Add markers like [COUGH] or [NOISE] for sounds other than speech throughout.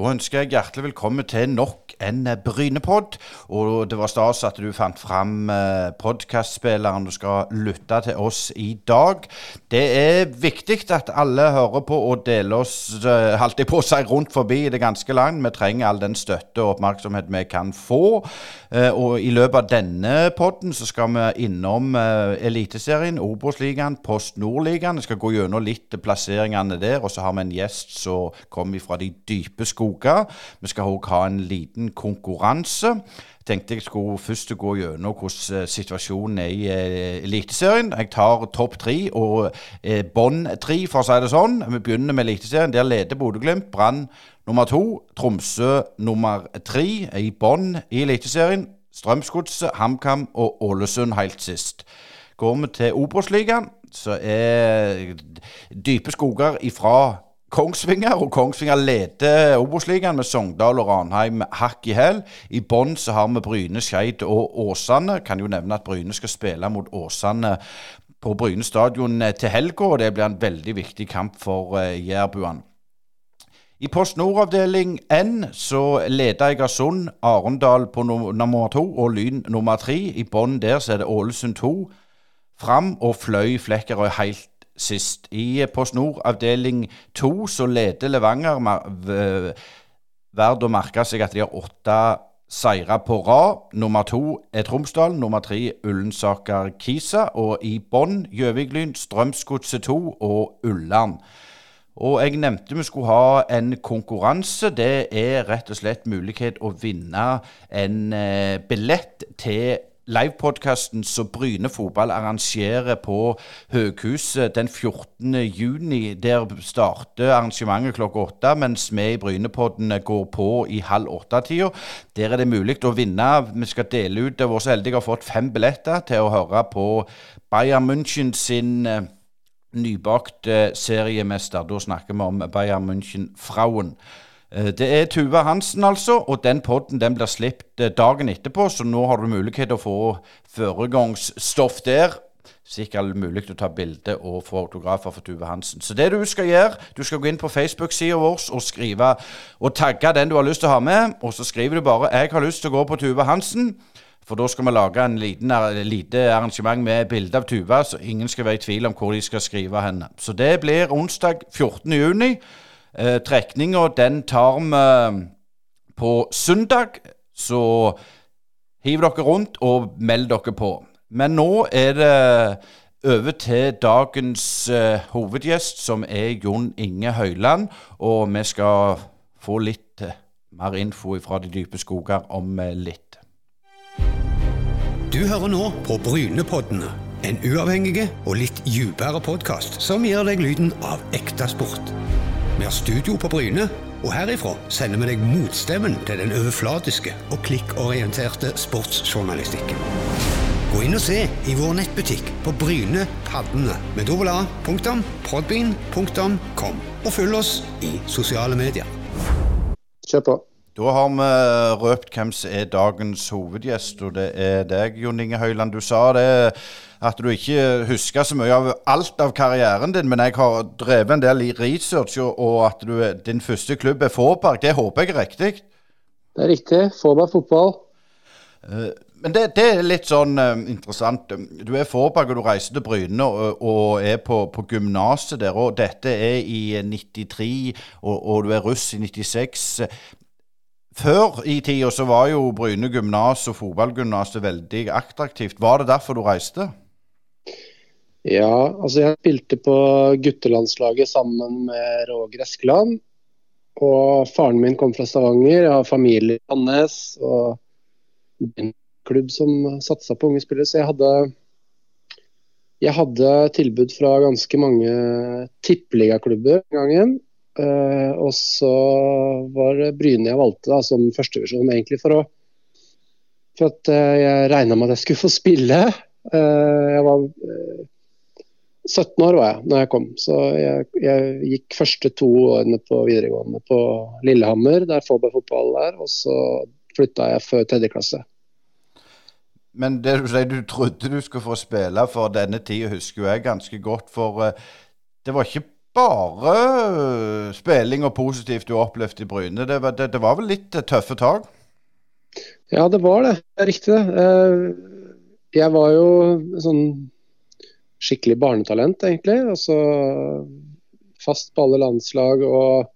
Da ønsker jeg hjertelig velkommen til nok en Brynepod. Og det var stas at du fant fram eh, podkastspilleren du skal lytte til oss i dag. Det er viktig at alle hører på og deler oss eh, holdt jeg på å si, rundt forbi i det ganske land. Vi trenger all den støtte og oppmerksomhet vi kan få. Eh, og i løpet av denne podden så skal vi innom Eliteserien, Obos-ligaen, Post Nord-ligaen. Skal gå gjennom litt plasseringene der. Og så har vi en gjest som kommer fra de dype skoger. Vi skal òg ha en liten konkurranse. Jeg tenkte jeg skulle først gå gjennom hvordan eh, situasjonen er i eh, Eliteserien. Jeg tar topp tre og eh, bånn tre, for å si det sånn. Vi begynner med Eliteserien. Der leder Bodø-Glimt. Brann nummer to. Tromsø nummer tre i bånn i Eliteserien. Strømsgodset, HamKam og Ålesund helt sist. Går vi til Obos-ligaen, så er dype skoger ifra Kongsvinger, og Kongsvinger leder Obos-ligaen med Sogndal og Ranheim hakk i hæl. I bånn så har vi Bryne, Skeid og Åsane. Kan jo nevne at Bryne skal spille mot Åsane på Bryne stadion til helga, og det blir en veldig viktig kamp for uh, jærbuene. I Post Nord-avdeling N så leder Egersund Arendal på nummer to og Lyn nummer tre. I bånn der så er det Ålesund 2. Fram og Fløy Flekkerøy helt sist. I Post Nord avdeling to så leder Levanger Verdt å merke seg at de har åtte seire på rad. Nummer to er Tromsdal, nummer tre Ullensaker Kisa. Og i bånn Gjøvik-Lyn, Strømsgodset 2 og Ullern. Og jeg nevnte vi skulle ha en konkurranse. Det er rett og slett mulighet å vinne en eh, billett til livepodkasten som Bryne fotball arrangerer på Høghuset den 14. juni. Der starter arrangementet klokka åtte, mens vi i Brynepodden går på i halv åtte-tida. Der er det mulig å vinne. Vi skal dele ut Våre så heldige har fått fem billetter til å høre på Bayern München sin eh, nybakte seriemester. Da snakker vi om Bayern München Frauen. Eh, det er Tuva Hansen, altså, og den podden den blir sluppet eh, dagen etterpå, så nå har du mulighet til å få foregangsstoff der. Sikkert mulig å ta bilde og få autografer for Tuve Hansen. Så det du skal gjøre, du skal gå inn på Facebook-sida vår og skrive og tagge den du har lyst til å ha med, og så skriver du bare 'Jeg har lyst til å gå på Tuve Hansen'. For da skal vi lage en liten, lite arrangement med bilde av Tuva, så ingen skal være i tvil om hvor de skal skrive henne. Så det blir onsdag 14. juni. Eh, Trekninga den tar vi på søndag, så hiv dere rundt og meld dere på. Men nå er det over til dagens uh, hovedgjest, som er Jon Inge Høyland. Og vi skal få litt uh, mer info fra de dype skoger om uh, litt. Du hører nå på Brynepoddene. En uavhengig og litt dypere podkast som gir deg lyden av ekte sport. Vi har studio på Bryne, og herifra sender vi deg motstemmen til den overflatiske og klikkorienterte sportsjournalistikken. Gå inn og se i vår nettbutikk på Bryne Paddene med www.podbean.com, og følg oss i sosiale medier. Kjør på. Da har vi røpt hvem som er dagens hovedgjest, og det er deg, Jon Inge Høyland. Du sa det at du ikke husker så mye av alt av karrieren din, men jeg har drevet en del i research, og at du, din første klubb er Fåberg. Det håper jeg er riktig? Det er riktig. Fåberg fotball. Uh, men det, det, er litt sånn uh, interessant. Du er Fåberg, og du reiser til Bryne og, og er på, på gymnaset der. og Dette er i 93, og, og du er russ i 96. Før i tida så var jo Bryne gymnas og fotballgymnaset veldig attraktivt. Var det derfor du reiste? Ja, altså jeg spilte på guttelandslaget sammen med Roger Eskeland. Og faren min kom fra Stavanger, jeg har familie i Annes og en klubb som satsa på unge spillere. Så jeg hadde, jeg hadde tilbud fra ganske mange tippeligaklubber den gangen. Uh, og så var det Bryne jeg valgte da, som førstevisjon, egentlig for å for at uh, jeg regna med at jeg skulle få spille. Uh, jeg var 17 år var jeg når jeg kom, så jeg, jeg gikk første to årene på videregående på Lillehammer, der Fåberg fotball er, og så flytta jeg før tredje klasse. Men det du sier, du trodde du skulle få spille for denne tida, husker jeg ganske godt. For det var ikke bare øh, spilling og positivt du opplevde i Bryne. Det var, det, det var vel litt tøffe tak? Ja, det var det. Det er riktig, det. Jeg var jo sånn skikkelig barnetalent, egentlig. Altså fast på alle landslag og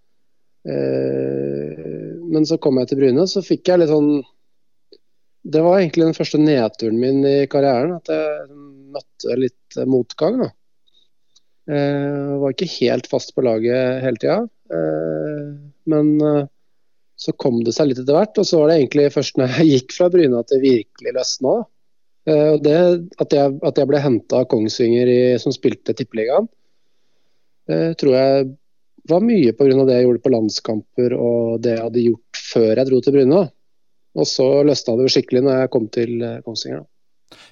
eh, Men så kom jeg til Bryne, så fikk jeg litt sånn Det var egentlig den første nedturen min i karrieren. At jeg møtte litt motgang. da. Eh, var ikke helt fast på laget hele tida. Eh, men eh, så kom det seg litt etter hvert. Og så var det egentlig først når jeg [LAUGHS] gikk fra Bryne at det virkelig løsna. Eh, det, at, jeg, at jeg ble henta av Kongsvinger i, som spilte Tippeligaen, uh, tror jeg var mye pga. det jeg gjorde på landskamper og det jeg hadde gjort før jeg dro til Bryne. Og så løsna det skikkelig når jeg kom til uh, Kongsvinger. Da.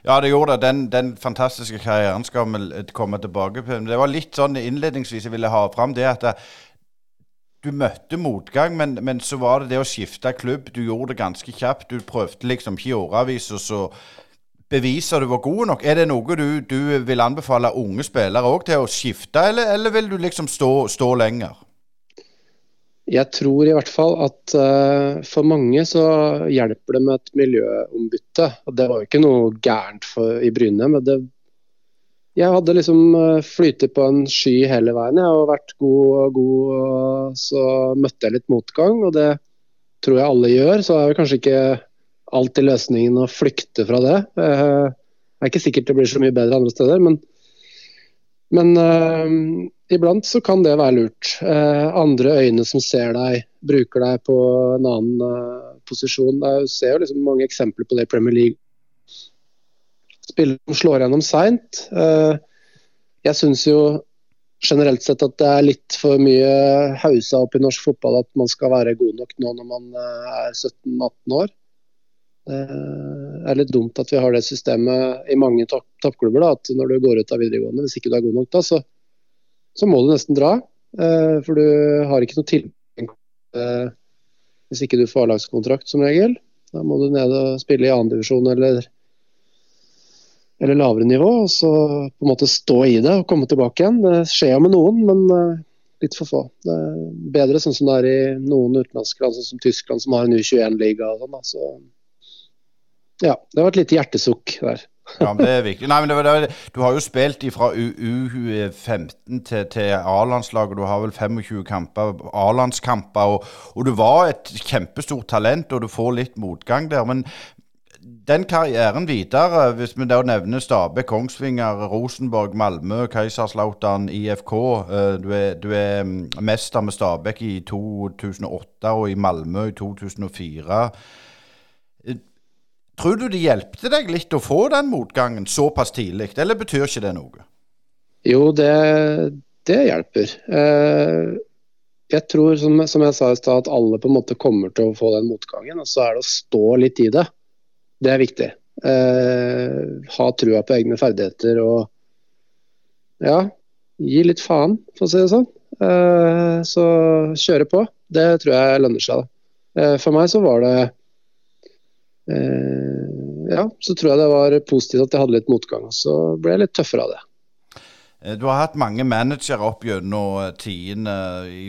Ja, det gjorde det. Den, den, fantastiske karrieren skal vi komme tilbake på. Det var litt sånn innledningsvis jeg ville ha fram det at du møtte motgang, men, men, så var det det å skifte klubb. Du gjorde det ganske kjapt. Du prøvde liksom ikke i årevis, og så beviser du var god nok. Er det noe du, du vil anbefale unge spillere òg til å skifte, eller, eller, vil du liksom stå, stå, lenger? Jeg tror i hvert fall at uh, for mange så hjelper det med et miljøombytte. Og det var jo ikke noe gærent for, i Bryne, men det, jeg hadde liksom uh, flytet på en sky hele veien jeg, og vært god og god. Og så møtte jeg litt motgang, og det tror jeg alle gjør. Så er jo kanskje ikke alltid løsningen å flykte fra det. Uh, det er ikke sikkert det blir så mye bedre andre steder, men, men uh, iblant så kan det være lurt. Uh, andre øyne som ser deg, bruker deg på en annen uh, posisjon. Jeg ser jo liksom mange eksempler på det i Premier League. Spillere som slår gjennom seint. jeg syns jo generelt sett at det er litt for mye hausa opp i norsk fotball at man skal være god nok nå når man er 17-18 år. Det er litt dumt at vi har det systemet i mange toppklubber. at når du går ut av videregående, hvis ikke du er god nok da, så, så må du nesten dra. Eh, for du har ikke noe tilgang eh, hvis ikke du får A-lagskontrakt som regel. Da må du ned og spille i annendivisjon eller, eller lavere nivå. Og så på en måte stå i det og komme tilbake igjen. Det skjer jo med noen, men eh, litt for få. Det er bedre sånn som det er i noen utenlandske land, sånn som Tyskland, som har en U21-liga. og sånn. Så ja, det var et lite hjertesukk der. ja, men det er viktig. Nei, men det var, det var, Du har jo spilt fra U15 til, til A-landslaget. Du har vel 25 kamper, A-landskamper. Og, og, du var et kjempestort talent, og du får litt motgang der. Men den karrieren videre, hvis vi da nevner Stabæk, Kongsvinger, Rosenborg, Malmö, Kaiserslautern, IFK eh, Du er, du er mm, mester med Stabæk i 2008 og i Malmö i 2004. Tror du det hjelpte deg litt å få den motgangen såpass tidlig, eller betyr ikke det noe? Jo, det, det hjelper. Eh, jeg tror, som, jeg sa i stad, at alle på en måte kommer til å få den motgangen. Og så er det å stå litt i det. Det er viktig. Eh, ha trua på egne ferdigheter og ja, gi litt faen, for å si det sånn. Eh, så kjøre på. Det tror jeg lønner seg. Da. For meg så var det ja, så tror jeg det var positivt at jeg hadde litt motgang. Så ble jeg litt tøffere av det. Eh, du har hatt mange managere opp gjennom tiende,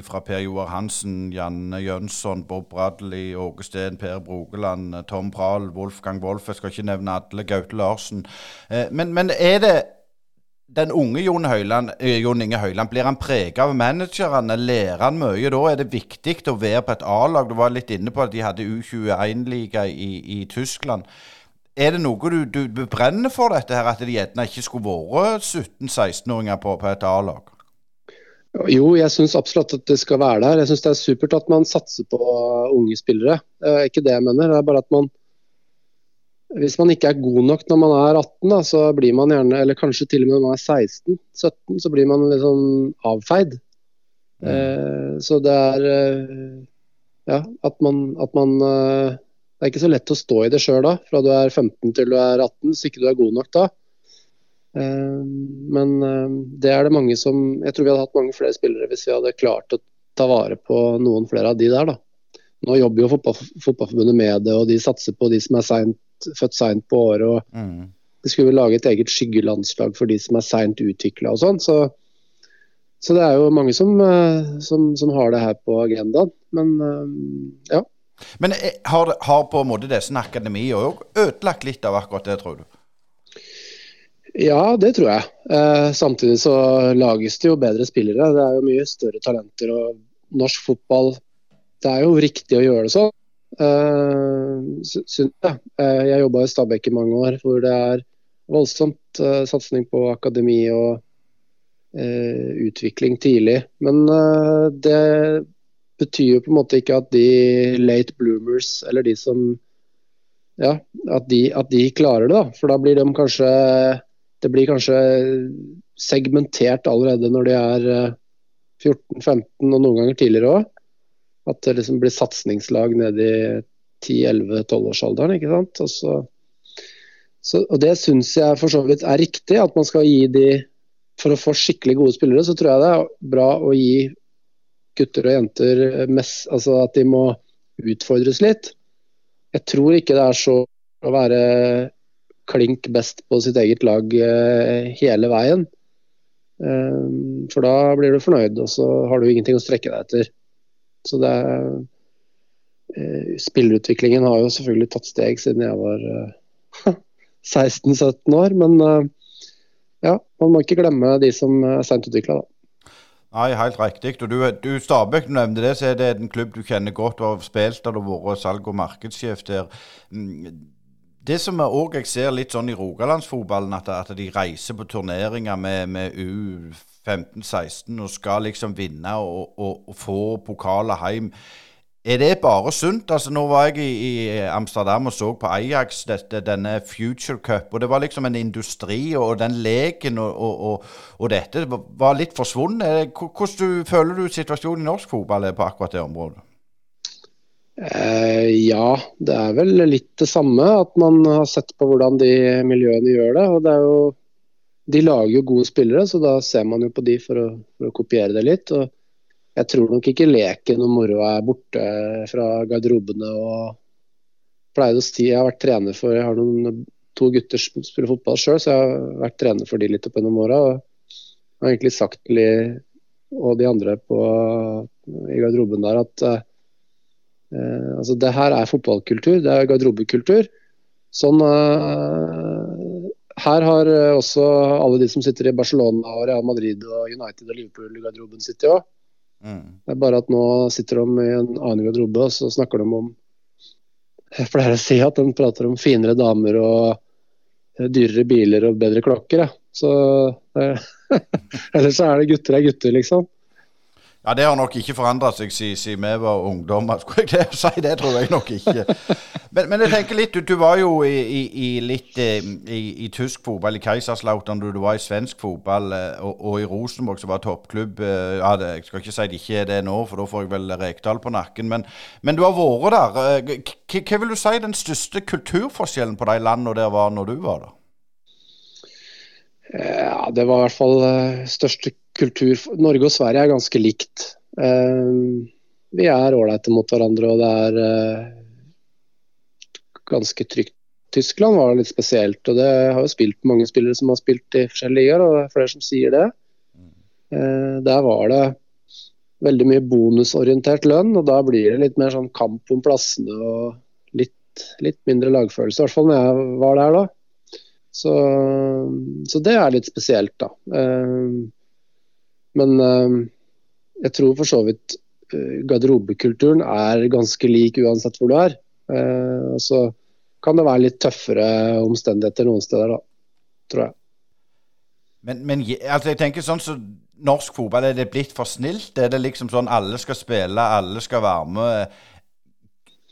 fra Per Joar Hansen, Janne Jønsson, Bob Bradley, Åge Steen, Per Brogeland, Tom Prahl, Wolfgang Wolff. Jeg skal ikke nevne alle. Gaute Larsen. Men, men er det den unge Jon, Høyland, eh, Jon Inge Høyland, blir han preget av managerne? Lærer han mye da? Er det viktig å være på et A-lag? Du var litt inne på at de hadde U21-liga i, i, Tyskland. Er det noe du, du, brenner for dette her, at det gjerne ikke skulle vært 17-16-åringer på, på, et A-lag? Jo, jeg syns absolutt at det skal være der. Jeg syns det er supert at man satser på unge spillere. Det er ikke det jeg mener. Det er bare at man hvis man ikke er god nok når man er 18, da, så blir man gjerne, eller kanskje til og med når man er 16-17, så blir man litt sånn avfeid. Mm. Eh, så det er eh, ja, at man, at man eh, Det er ikke så lett å stå i det sjøl da, fra du er 15 til du er 18, hvis ikke du er god nok da. Eh, men eh, det er det mange som Jeg tror vi hadde hatt mange flere spillere hvis vi hadde klart å ta vare på noen flere av de der, da. Nå jobber jo fotball, Fotballforbundet med det, og de satser på de som er sent født seint på året. og mm. De skulle lage et eget skyggelandslag for de som er seint utvikla og sånn. Så, så det er jo mange som, som, som, har det her på agendaen. Men ja. Men har, har på en måte disse akademiene òg ødelagt litt av akkurat det, tror du? Ja, det tror jeg. Eh, samtidig så lages det jo bedre spillere. Det er jo mye større talenter. og Norsk fotball Det er jo riktig å gjøre det sånn, eh, jeg. Eh, jeg jobba i Stabekk i mange år, hvor det er voldsomt eh, satsing på akademi og eh, utvikling tidlig. Men eh, det betyr jo på en måte ikke at de late bloomers, eller de som ja, at de, at de klarer det. da, For da blir de kanskje det blir kanskje segmentert allerede når de er 14-15 eh, og noen ganger tidligere òg. At det liksom blir satsingslag nede i 10-11-12-årsalderen. ikke sant? Og, så, så, og Det syns jeg for så vidt er riktig. At man skal gi de For å få skikkelig gode spillere, så tror jeg det er bra å gi gutter og jenter mest Altså at de må utfordres litt. Jeg tror ikke det er så å være klink best på sitt eget lag eh, hele veien. Eh, for da blir du fornøyd, og så har du ingenting å strekke deg etter. Så det er eh, Spillerutviklingen har jo selvfølgelig tatt steg siden jeg var [LAUGHS] 16-17 år, men ja, man må ikke glemme de som er seint utvikla, da. Nei, helt riktig. Og du, du Stabæk, du nevnte det, så er det en klubb du kjenner godt og har spilt der du har vært salg- og markedssjef der. Det som òg jeg ser litt sånn i rogalandsfotballen, at, at de reiser på turneringer med, med U15-16 og skal liksom vinne og, og, og få pokaler hjem. Er det bare sunt? Altså, nå var jeg i, i Amsterdam og så på Ajax, dette, denne Future Cup. og Det var liksom en industri, og den leken og, og, og dette var litt forsvunnet. Hvordan føler du situasjonen i norsk fotball er på akkurat det området? Eh, ja, det er vel litt det samme. At man har sett på hvordan de miljøene gjør det. og det er jo De lager jo gode spillere, så da ser man jo på de for å, for å kopiere det litt. og Jeg tror nok ikke leken og moroa er borte fra garderobene. og pleide å si, Jeg har vært trener for Jeg har noen, to gutter som spiller fotball sjøl, så jeg har vært trener for de litt opp gjennom åra. Og har egentlig sagt til de og de andre på, i garderoben der at uh, altså det her er fotballkultur, det er garderobekultur. Sånn, uh, her har uh, også alle de som sitter i Barcelona, og Real Madrid, og United og Liverpool i garderoben sittet òg. Mm. Det er bare at nå sitter de i en annen garderobe og så snakker de om Jeg pleier å si at de prater om finere damer og dyrere biler og bedre klokker. Ja. Så [LAUGHS] Ellers så er det gutter er gutter, liksom. Ja, Det har nok ikke forandra seg siden, vi var ungdommer. Skulle jeg det [LAUGHS] si? Det tror jeg nok ikke. Men, men jeg tenker litt, du, du var jo i, i, i litt eh, i, tysk fotball, i Keiserslautern, du, du var i svensk fotball, eh, og, og i Rosenborg, som var toppklubb. Eh, ja, det, Jeg skal ikke si det ikke er det nå, for da får jeg vel Rekdal på nakken. Men, men du har vært der. Hva vil du si den største kulturforskjellen på de landene der var når du var der? Ja, Det var i hvert fall største kultur Norge og Sverige er ganske likt. Uh, vi er ålreite mot hverandre, og det er uh, ganske trygt. Tyskland var litt spesielt, og det har jo spilt mange spillere som har spilt i forskjellige ligaer, og det er flere som sier det. Uh, der var det veldig mye bonusorientert lønn, og da blir det litt mer sånn kamp om plassene og litt, litt mindre lagfølelse. I hvert fall når jeg var der da. Så, så det er litt spesielt, da. Uh, men uh, jeg tror for så vidt uh, garderobekulturen er ganske lik uansett hvor du er. Uh, så kan det være litt tøffere omstendigheter noen steder, da, tror jeg. Men, men altså, jeg tenker sånn så norsk fotball, er det blitt for snilt? Er det liksom sånn alle skal spille, alle skal være med?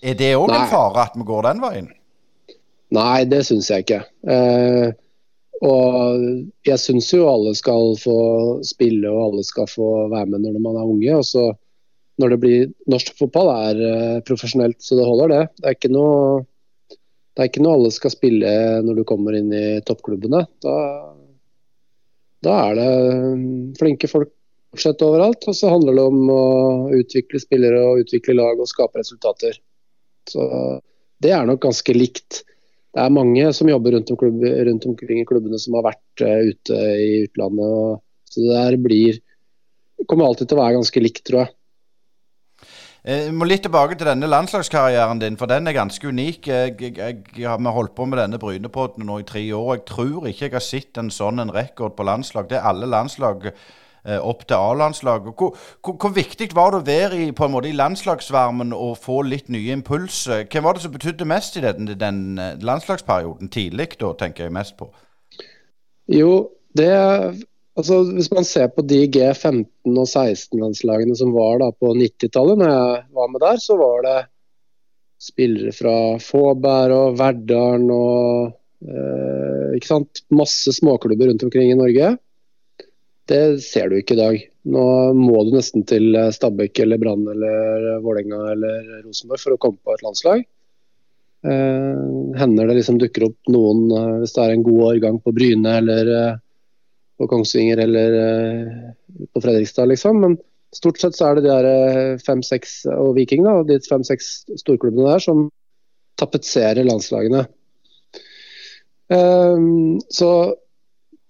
Er det òg en fare at vi går den veien? Nei, det syns jeg ikke. Eh, og jeg syns jo alle skal få spille og alle skal få være med når man er unge. og så når det blir Norsk fotball er uh, profesjonelt, så det holder, det. Det er, ikke noe, det er ikke noe alle skal spille når du kommer inn i toppklubbene. Da, da er det flinke folk fortsatt overalt. Og så handler det om å utvikle spillere og utvikle lag og skape resultater. Så det er nok ganske likt det er mange som jobber rundt, om klubb, rundt omkring i klubbene som har vært uh, ute i utlandet. Og, så det der blir kommer alltid til å være ganske likt, tror jeg. Eh, må litt tilbake til denne landslagskarrieren din, for den er ganske unik. Jeg, jeg, jeg har holdt på med denne Brynepodden nå i tre år. Jeg tror ikke jeg har sett en sånn en rekord på landslag. Det er alle landslag eh, opp til A-landslaget. Hvor, hvor, hvor, viktig var det å være i, på en måte, i landslagsvarmen og få litt nye impulser? Hvem var det som betydde mest i den, den eh, landslagsperioden? Tidlig, da, tenker jeg mest på. Jo, det Altså, hvis man ser på de G15- og 16-landslagene som var da på 90-tallet, når jeg var med der, så var det spillere fra Fåberg og Verdalen og eh, ikke sant? masse småklubber rundt omkring i Norge. Det ser du ikke i dag. Nå må du nesten til Stabæk eller Brann eller Vålerenga eller Rosenborg for å komme på et landslag. Eh, hender det liksom dukker opp noen eh, hvis det er en god årgang på Bryne eller eh, på Kongsvinger eller på Fredrikstad, liksom. Men stort sett så er det de her eh, fem-seks og Viking, da, de fem-seks storklubbene der som tapetserer landslagene. Eh, så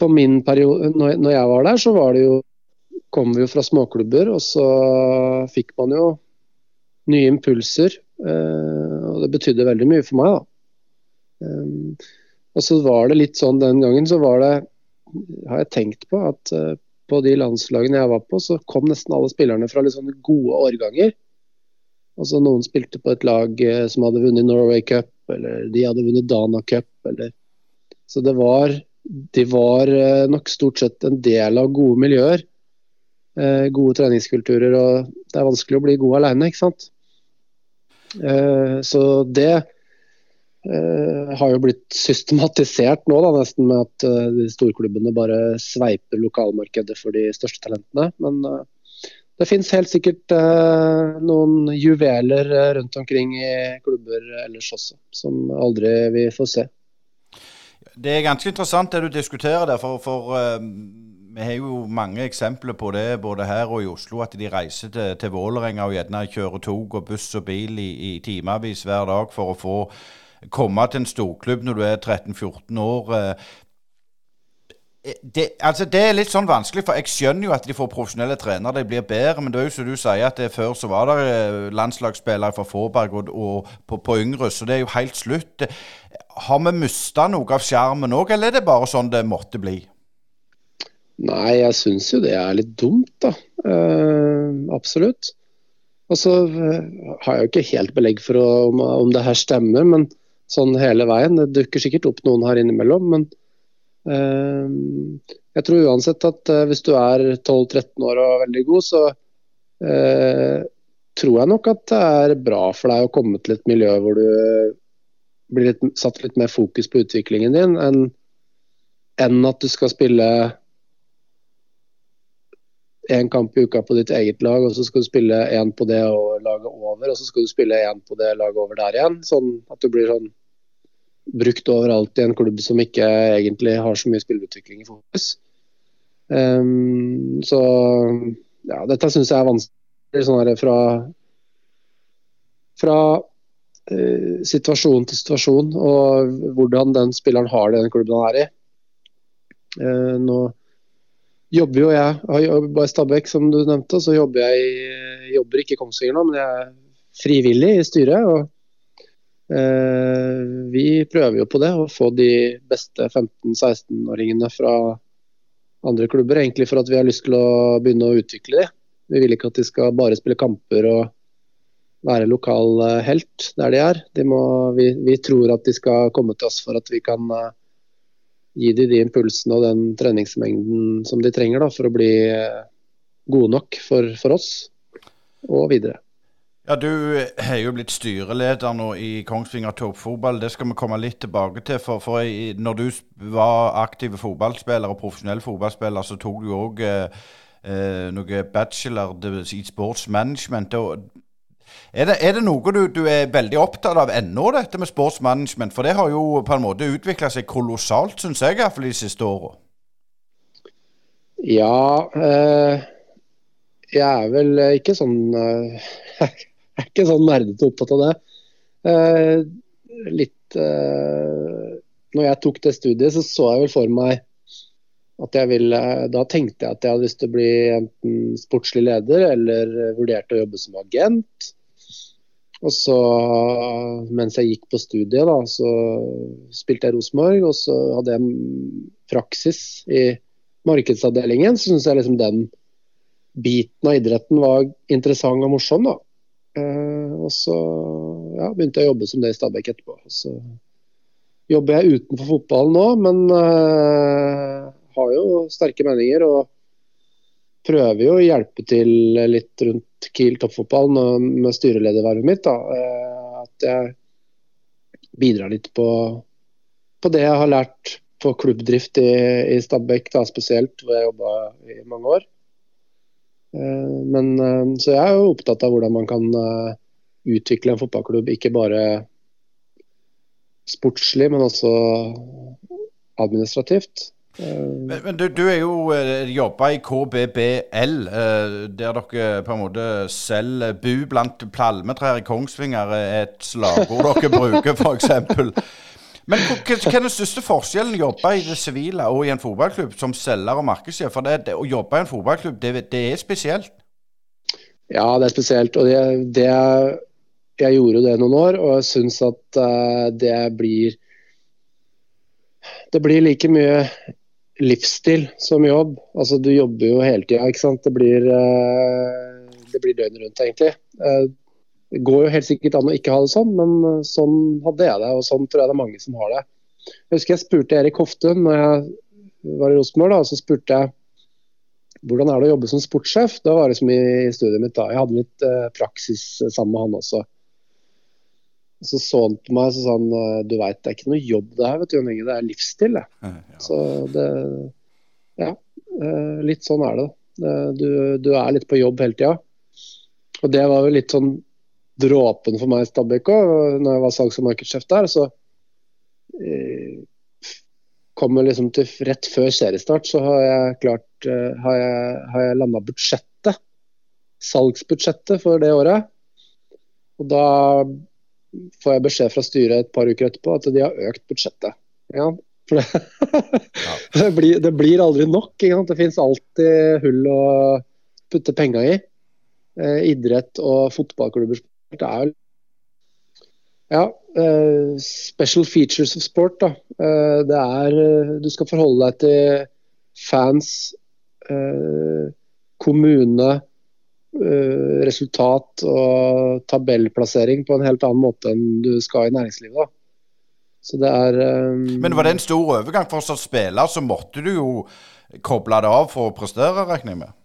på min periode, når, jeg var der, så var det jo kom vi jo fra småklubber, og så fikk man jo nye impulser. Uh, og det betydde veldig mye for meg, da. Um, og så var det litt sånn den gangen, så var det har jeg tenkt på at uh, på de landslagene jeg var på, så kom nesten alle spillerne fra sånne gode årganger. Altså Noen spilte på et lag som hadde vunnet Norway Cup, eller de hadde vunnet Dana Cup. Eller... Så det var, de var uh, nok stort sett en del av gode miljøer. gode treningskulturer. og Det er vanskelig å bli god alene, ikke sant. så det har jo blitt systematisert nå, da, nesten med at de storklubbene bare sveiper lokalmarkedet for de største talentene. Men det finnes helt sikkert noen juveler rundt omkring i klubber ellers også, som aldri vi får se. Det er ganske interessant det du diskuterer der, for, for vi har jo mange eksempler på det både her og i Oslo, at de reiser til, til Vålerenga og gjerne kjører tog og buss og bil i, i timevis hver dag for å få komme til en storklubb når du er 13-14 år. Eh, det, altså det, er litt sånn vanskelig, for jeg skjønner jo at de får profesjonelle trenere, de blir bedre. Men det er jo som du sier, at det, før så var det eh, landslagsspillere fra Fåberg og, og på, på, yngre, så det er jo helt slutt. Har vi mista noe av sjarmen òg, eller er det bare sånn det måtte bli? Nei, jeg syns jo det er litt dumt, da. Uh, absolutt. Og så uh, har jeg jo ikke helt belegg for å, om, om det her stemmer, men sånn hele veien. Det dukker sikkert opp noen her innimellom, men jeg tror uansett at eh, hvis du er 12-13 år og veldig god, så eh, tror jeg nok at det er bra for deg å komme til et miljø hvor du blir litt, satt litt mer fokus på utviklingen din, enn, enn at du skal spille én kamp i uka på ditt eget lag, og så skal du spille én på det og laget over, og så skal du spille én på det laget over der igjen. Sånn at du blir sånn brukt overalt i en klubb som ikke egentlig har så mye spillerutvikling i fokus. Um, så ja, dette syns jeg er vanskelig sånn fra, fra uh, situasjon til situasjon, og hvordan den spilleren har det i den klubben han er i. Uh, nå jobber jo jeg, bare i Stabæk som du nevnte, så jobber jeg jobber ikke i Kongsvinger nå, men jeg er frivillig i styret. og vi prøver jo på det, å få de beste 15-16-åringene fra andre klubber, egentlig for at vi har lyst til å begynne å utvikle de. Vi vil ikke at de skal bare spille kamper og være lokal eh, helt der de er. De må, vi, vi, tror at de skal komme til oss for at vi kan uh, gi dem de impulsene og den treningsmengden som de trenger da, for å bli gode nok for, for oss og videre. Ja, Du har jo blitt styreleder nå i Kongsvinger toppfotball. Det skal vi komme litt tilbake til. For, for når du var aktiv fotballspiller og profesjonell fotballspiller, så tok du òg eh, eh, noe bachelor i sportsmanagement. Er det, er det, noe du, du, er veldig opptatt av ennå, dette med sportsmanagement? For det har jo på en måte utvikla seg kolossalt, syns jeg, iallfall de siste åra. Ja, eh, jeg er vel ikke sånn eh, [LAUGHS] er ikke sånn nerdete opptatt av det. Eh, litt eh, Når jeg tok det studiet, så så jeg vel for meg At jeg ville, da tenkte jeg at jeg hadde lyst til å bli enten sportslig leder eller vurderte å jobbe som agent. Og så, mens jeg gikk på studiet, da, så spilte jeg Rosenborg. Og så hadde jeg praksis i markedsavdelingen. Så syns jeg liksom den biten av idretten var interessant og morsom, da. Eh, og så ja, begynte jeg å jobbe som det i Stabæk etterpå. Så jobber jeg utenfor fotballen nå, men uh, har jo sterke meninger. og prøver jo å hjelpe til litt rundt Kiel toppfotball med styreledervervet mitt. Da. Uh, at jeg bidrar litt på, på, det jeg har lært på klubbdrift i, i Stabæk, spesielt, hvor jeg jobba i mange år. Uh, men, så jeg er jo opptatt av hvordan man kan utvikle en fotballklubb, ikke bare sportslig, men også administrativt. Men, men du, du, er jo jobba i KBBL, der dere på en måte selger bu blant palmetrær i Kongsvinger, er et slagord dere bruker, f.eks. Men hva er den største forskjellen å jobbe i det sivile og i en fotballklubb som selger og markedssjef? For det, det, å jobbe i en fotballklubb, det, det, er spesielt? Ja, det er spesielt. Og det, det jeg gjorde det noen år, og jeg syns at uh, det blir Det blir like mye livsstil som jobb. Altså, du jobber jo hele tida, ikke sant. Det blir, uh, blir døgnet rundt, egentlig. Uh, det går jo helt sikkert an å ikke ha det sånn, men sånn hadde jeg det, og sånn tror jeg det er mange som har det. Jeg husker jeg spurte Erik Hofte når jeg var i Rosenborg, så spurte jeg hvordan er det å jobbe som sportssjef? Det var liksom i studiet mitt da. Jeg hadde litt eh, praksis sammen med han også. Så så han på meg og sa han, du veit det er ikke noe jobb det her, vet du, Jon Inge. Det er livsstil, det. Ja. Så det Ja, eh, litt sånn er det. Du, du er litt på jobb hele tida. Og det var jo litt sånn dråpen for meg i Stabæk òg, når jeg var salgs- og markedssjef der. Så eh, kommer liksom til rett før seriestart, så har jeg klart eh, Har jeg, har jeg landa budsjettet. Salgsbudsjettet for det året. Og da får jeg beskjed fra styret et par uker etterpå at de har økt budsjettet. Ja, for det, [LAUGHS] det, blir, det, blir, aldri nok. Det finnes alltid hull å putte penga i. Eh, idrett og fotballklubber det er jo ja, uh, special features of sport. da. Uh, det er Du skal forholde deg til fans, eh, kommune, Eh, resultat og tabellplassering på en helt annen måte enn du skal i næringslivet. da. Så det er um... Men var det en stor overgang? For som spiller så måtte du jo koble det av for å prestere, regner jeg med?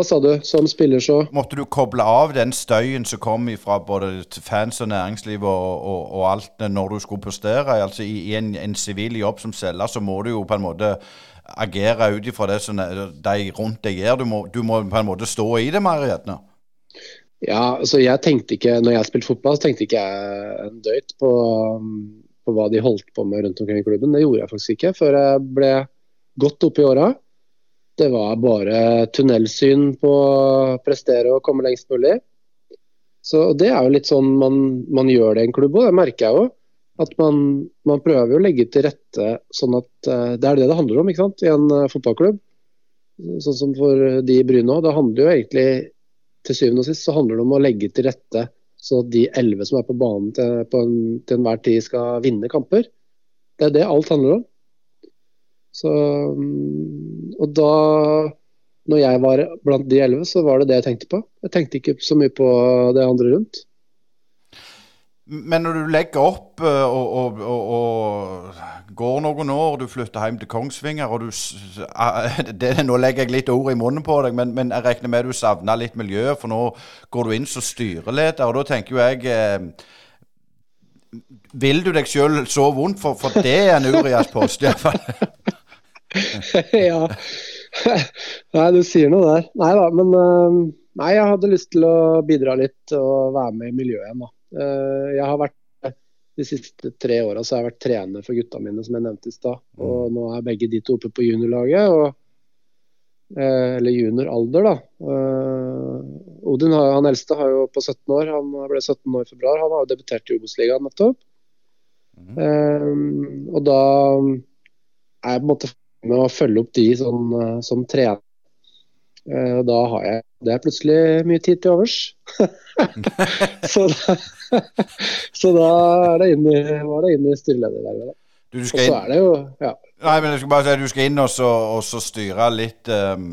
Hva sa du? Som spiller så Måtte du koble av den støyen som kom fra både fans og næringsliv og, og, og alt når du skulle prestere? Altså I, i en sivil jobb som selger så må du jo på en måte agere ut ifra det som de rundt deg gjør. Du må, du må, på en måte stå i det mer, gjerne. Ja, altså jeg tenkte ikke, når jeg spilte fotball, så tenkte ikke jeg en døyt på, på, hva de holdt på med rundt omkring i klubben. Det gjorde jeg faktisk ikke før jeg ble godt oppe i åra. Det var bare tunnelsyn på å prestere og komme lengst mulig. Så Det er jo litt sånn man, man gjør det i en klubb òg, det merker jeg òg. At man, man, prøver å legge til rette sånn at uh, Det er det det handler om ikke sant? i en uh, fotballklubb. Sånn som for de i Bryne òg. Det handler jo egentlig til syvende og sist så handler det om å legge til rette så at de elleve som er på banen til, på en, til enhver tid skal vinne kamper. Det er det alt handler om. Så, mm, og da når jeg var blant de elleve, så var det det jeg tenkte på. Jeg tenkte ikke så mye på det andre rundt. Men når du legger opp eh, og, og, og, og går noen år, du flytter hjem til Kongsvinger og du, [LAUGHS] det, Nå legger jeg litt ord i munnen på deg, men, men jeg regner med du savner litt miljøet, for nå går du inn som styreleder. Og da tenker jo jeg eh, Vil du deg sjøl så vondt? For, for det er en Urias-post, iallfall. [LAUGHS] [LAUGHS] ja. Nei, du sier noe der. Nei da, men uh, Nei, jeg hadde lyst til å bidra litt og være med i miljøet igjen, da. Eh, jeg har vært de siste tre åra har jeg vært trener for gutta mine, som jeg nevnte i stad. Og mm. nå er begge de to oppe på juniorlaget. Og, eh, eller junioralder, da. Uh, Odin, han eldste, har jo på 17 år, han ble 17 år i februar. Han har jo debutert i Obos-ligaen nettopp. Mm. Uh, og da er jeg på en måte med å følge opp de som, som trener. Og da har jeg det er plutselig mye tid til overs. [LAUGHS] så, da, så da er det inn i, var det inn i styreledervervet. Du, og så er det jo ja. Nei, men jeg skal bare si at du skal inn og så, og så styre litt um...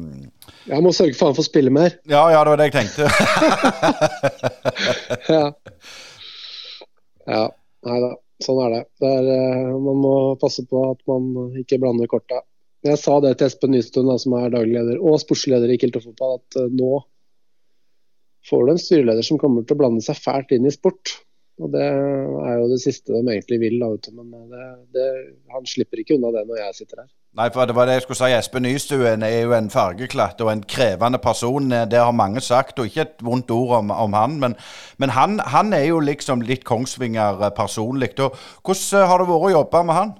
Jeg må sørge for han får spille mer. Ja, ja, det var det jeg tenkte. [LAUGHS] ja. ja. Nei da, sånn er det. det er, eh, man må passe på at man ikke blander korta. Jeg sa det til Espen Nystuen, som er daglig leder og sportsleder i Kilto Fotball, at uh, nå får du en styreleder som kommer til å blande seg fælt inn i sport. Og Det er jo det siste de egentlig vil. Men det, det, han slipper ikke unna det når jeg sitter her. Nei, for det var det jeg skulle si. Espen Nystuen er jo en fargeklatt og en krevende person. Det har mange sagt, og ikke et vondt ord om, om han. Men, men han, han, er jo liksom litt Kongsvinger personlig. hvordan har det vært å jobbe med han?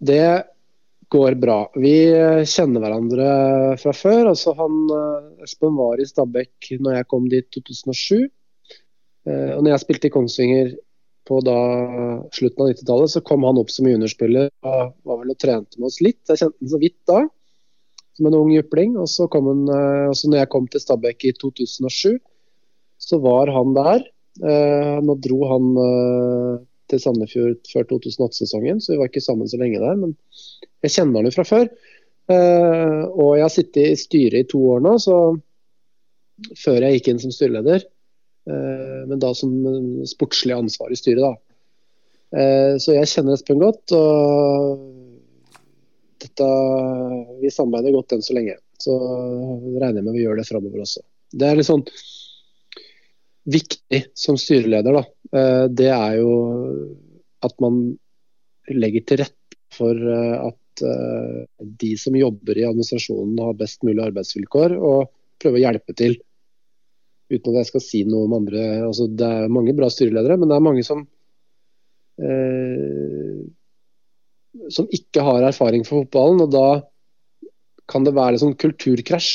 Det går bra. Vi kjenner hverandre fra før. altså han, eh, Espen var i Stabekk når jeg kom dit i 2007. Eh, og når jeg spilte i Kongsvinger på da, slutten av 90-tallet, så kom han opp som juniorspiller og var vel og trente med oss litt. Jeg kjente han så vidt da, som en ung jypling. Og så kom han, også når jeg kom til Stabekk i 2007, så var han der. Nå dro han til Sandefjord før 2008-sesongen, så vi var ikke sammen så lenge der. Men jeg kjenner han jo fra før. Uh, og jeg har sittet i styret i to år nå, så før jeg gikk inn som styreleder. Uh, men da som sportslig ansvar i styret, da. Uh, så jeg kjenner Espen godt. Og dette, vi samarbeider godt enn så lenge. Så regner jeg med vi gjør det framover også. Det er litt sånn viktig som styreleder, da. Det er jo at man legger til rette for at uh, de som jobber i administrasjonen har best mulig arbeidsvilkår, og prøver å hjelpe til. Uten at jeg skal si noe om andre. Altså, det er mange bra styreledere, men det er mange som eh, som ikke har erfaring for fotballen. og Da kan det være en sånn kulturkrasj.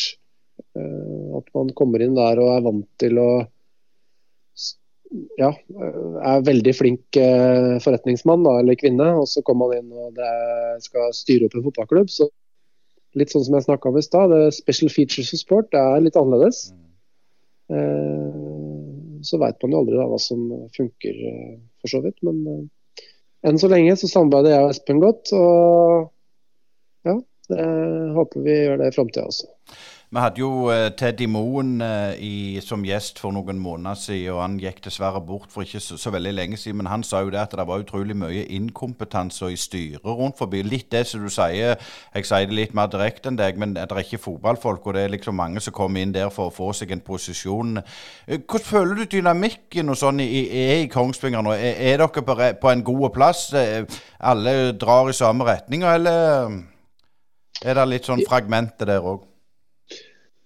At man kommer inn der og er vant til å ja, er veldig flink eh, forretningsmann da, eller kvinne, og så kommer han inn og er, skal styre opp en fotballklubb. så Litt sånn som jeg snakka om i stad, special features of sport det er litt annerledes. Eh, så veit man jo aldri da, hva som funker, eh, for så vidt. Men enn så lenge så samarbeider jeg og Espen godt. Og ja, det håper vi gjør det i framtida også. Vi hadde jo uh, Teddy Moen uh, i, som gjest for noen måneder siden, og han gikk dessverre bort for ikke så, så, veldig lenge siden. Men han sa jo det at det var utrolig mye inkompetanse i styret rundt forbi. Litt det som du sier, jeg sier det litt mer direkte enn deg, men det er ikke fotballfolk, og det er liksom mange som kommer inn der for å få seg en posisjon. Uh, hvordan føler du dynamikken og sånn er i Kongsvinger nå? Er, er dere på, på, en god plass? alle drar i samme retning, eller er det litt sånn fragmenter der òg?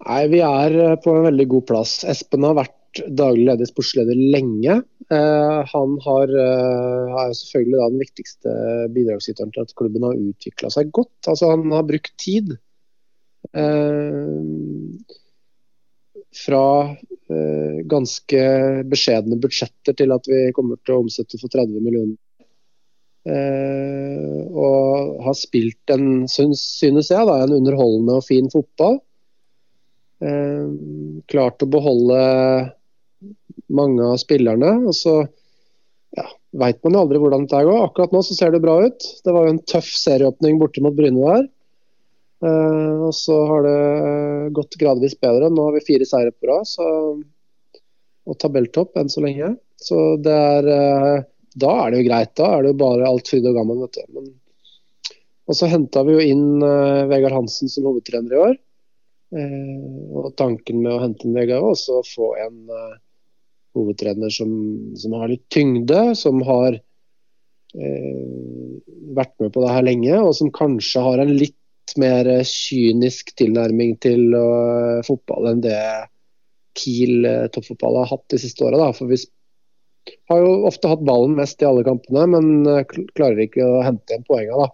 Nei, Vi er eh, på en veldig god plass. Espen har vært daglig leder, sportsleder lenge. Eh, han har, eh, er selvfølgelig da den viktigste bidragsyteren til at klubben har utvikla seg godt. Altså Han har brukt tid. Eh, fra ganske beskjedne budsjetter til at vi kommer til å omsette for 30 millioner. Og har spilt en, synes jeg, da, en underholdende og fin fotball. Eh, klart å beholde mange av spillerne. og så ja, veit man jo aldri hvordan det går. Akkurat nå så ser det bra ut. Det var jo en tøff serieåpning borte mot Bryne der. Eh, og så har det gått gradvis bedre. Nå har vi fire seire på rad og tabelltopp enn så lenge. Så det er eh, Da er det jo greit. Da er det jo bare alt fryd og gammen, vet du. Men, og så henta vi jo inn uh, Vegard Hansen som hovedtrener i år. Eh, og tanken med å hente inn Vegard var også å få en uh, hovedtrener som, som, har litt tyngde, som har uh, vært med på det her lenge, og som kanskje har en litt mer kynisk tilnærming til uh, fotball enn det Kiel toppfotball har hatt de siste åra. For vi har jo ofte hatt ballen mest i alle kampene, men klarer ikke å hente igjen poenga. da.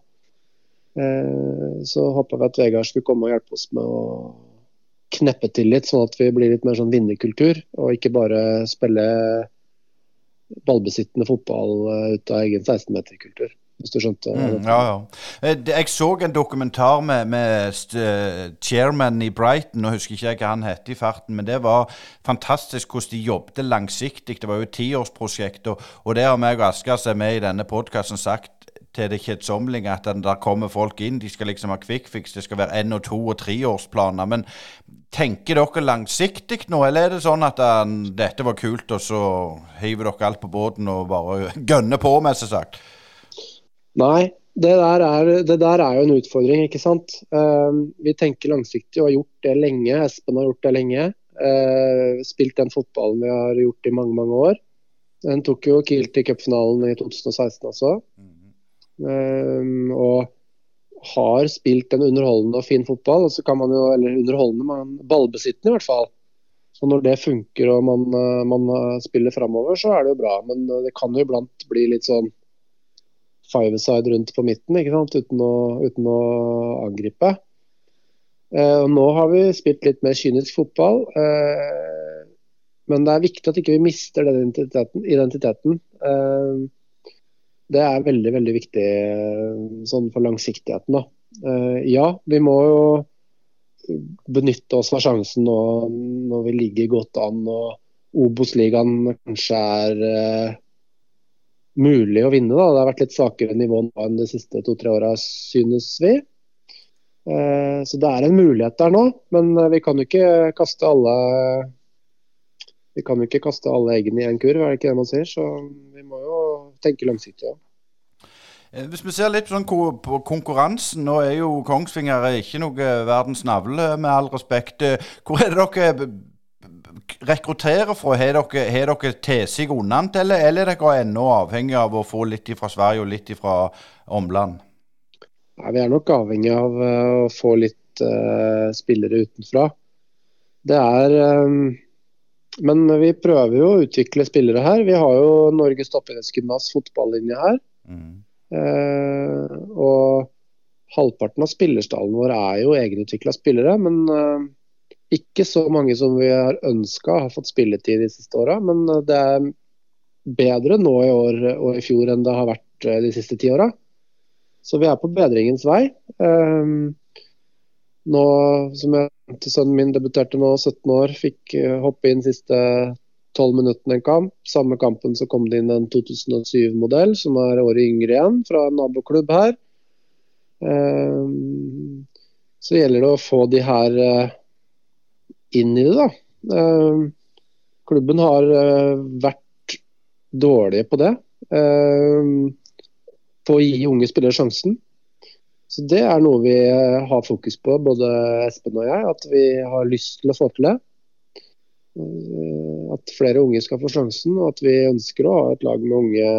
Så håper vi at Vegard skulle komme og hjelpe oss med å kneppe til litt, sånn at vi blir litt mer sånn vinnerkultur. Og ikke bare spille ballbesittende fotball eh, ut av egen 16-meterkultur. hvis du skjønte. Mm, ja, ja. Eh, jeg så en dokumentar med, med chairman i Brighton, og husker ikke jeg hva han het i farten, men det var fantastisk hvordan de jobbet langsiktig. Det var jo et tiårsprosjekt, og, og det har meg og Asker som er med i denne podkasten sagt til det kjedsommelige at der kommer folk inn, de skal liksom ha quick fix, det skal være én- og to- og treårsplaner. Men tenker dere langsiktig nå, eller er det sånn at den, dette var kult, og så hiver dere alt på båten og bare [LAUGHS] gønner på, mest sagt? Nei, det der, er, det der, er, jo en utfordring, ikke sant. Uh, vi tenker langsiktig og har gjort det lenge. Espen har gjort det lenge. Uh, spilt den fotballen vi har gjort i mange, mange år. Den tok jo Kiel til cupfinalen i 2016 også. Mm. Um, og har spilt en underholdende og fin fotball. og så kan man jo, eller underholdende, men ballbesittende i hvert fall. Så Når det funker og man, eh, man eh, spiller framover, så er det jo bra. Men eh, det kan jo iblant bli litt sånn five-side rundt på midten, ikke sant? Uten å, uten å angripe. Eh, nå har vi spilt litt mer kynisk fotball. Eh, men det er viktig at ikke vi mister den identiteten. identiteten. Eh, det er veldig veldig viktig eh, sånn for langsiktigheten. Da. Eh, ja, vi må jo benytte oss av sjansen nå når vi ligger godt an og Obos-ligaen kanskje er uh, mulig å vinne. Da. Det har vært litt svakere nivå nå enn de siste to-tre åra, synes vi. Uh, så det er en mulighet der nå, men vi kan jo ikke kaste alle vi kan jo ikke kaste alle eggene i én kurv, er det ikke det man sier? Så vi må jo tenke langsiktig. Ja. Eh, hvis vi ser litt sånn på konkurransen, nå er jo Kongsvinger ikke noe verdens navle, med all respekt. Eh, hvor er det dere rekrutterer fra? Har dere, har dere tesig unnant, eller, eller er dere ennå avhengig av å få litt fra Sverige og litt fra omland? Nei, Vi er nok avhengig av å få litt uh, spillere utenfra. Det er um, Men vi prøver jo å utvikle spillere her. Vi har jo Norges toppidrettsgymnas fotballinje her. Mm. Eh, og halvparten av spillerstallen vår er jo egenutvikla spillere, men eh, ikke så mange som vi har ønska har fått spilletid de siste åra. Men eh, det er bedre nå i år og i fjor enn det har vært de siste ti åra. Så vi er på bedringens vei. Nå som jeg Sønnen min debuterte nå, 17 år, fikk hoppe inn siste tolv minuttene en kamp. Samme kampen så kom det inn en 2007-modell, som er året yngre igjen, fra en naboklubb her. Ehm, så gjelder det å få de her eh, inn i det, da. Klubben har eh, vært dårlige på det. På å gi unge spillere sjansen. Så Det er noe vi eh, har fokus på, både Espen og jeg. At vi har lyst til å få til det. Eh, at flere unge skal få sjansen, og at vi ønsker å ha et lag med unge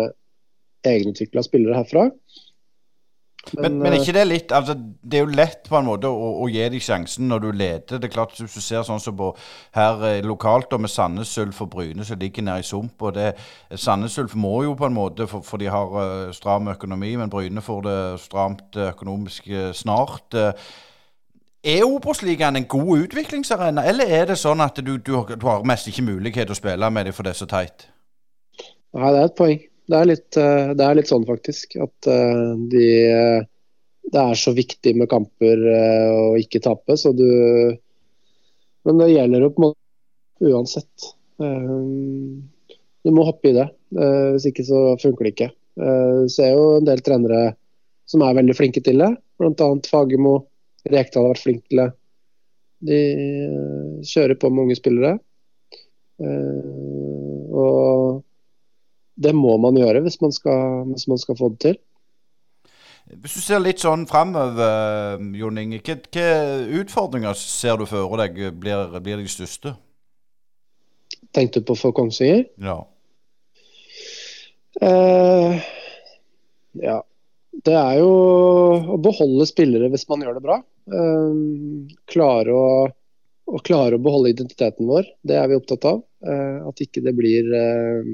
egenutvikla spillere herfra. Men, men, men, ikke det litt altså, Det er jo lett på en måte å, å gi dem sjansen når du leder. Det er klart Hvis du ser sånn som på her eh, lokalt og med Sandnes Ulf og Bryne som ligger nede i sump og det, Sandnes Ulf må jo på en måte, for, for de har uh, stram økonomi, men Bryne får det stramt økonomisk uh, snart. Uh, er Obos-ligaen en god utviklingsarena, eller er det sånn at du, du, du har mest ikke mulighet til å spille med dem for det er så teit? Nei, det er et poeng. Det er litt, eh, det er litt sånn, faktisk. At eh, de, det er så viktig med kamper eh, å ikke tape, så du Men det gjelder jo på en måte uansett. Du må hoppe i det. Hvis ikke så funker det ikke. Du ser jo en del trenere som er veldig flinke til det, bl.a. Fagermo Rekdal har vært flink til det. De eh, kjører på med unge spillere. Eh, og det må man gjøre hvis man skal, hvis man skal få det til. Hvis du ser litt sånn framover, eh, Jon Inge, hvilke utfordringer ser du for deg blir, blir de største? Tenkte du på for Kongsvinger? Ja. Uh, ja. Det er jo å beholde spillere hvis man gjør det bra. Ehm, klare å, å, klare å beholde identiteten vår, det er vi opptatt av. Eh, at ikke det blir eh,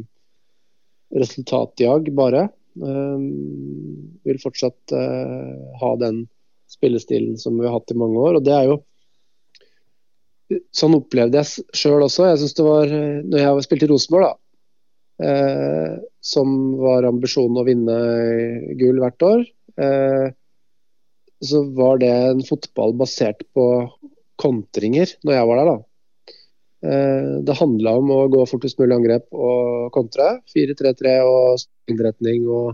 resultatjag bare. Ehm, vil fortsatt uh, ha den spillestilen som vi har hatt i mange år. og det er jo Sånn opplevde jeg sjøl også. Jeg synes det var, når jeg spilte i Rosenborg, da, som var ambisjonen å vinne gull hvert år, eh, så var det en fotball basert på kontringer når jeg var der. da. Eh, det handla om å gå fortest mulig angrep og kontre. 4-3-3 og innretning og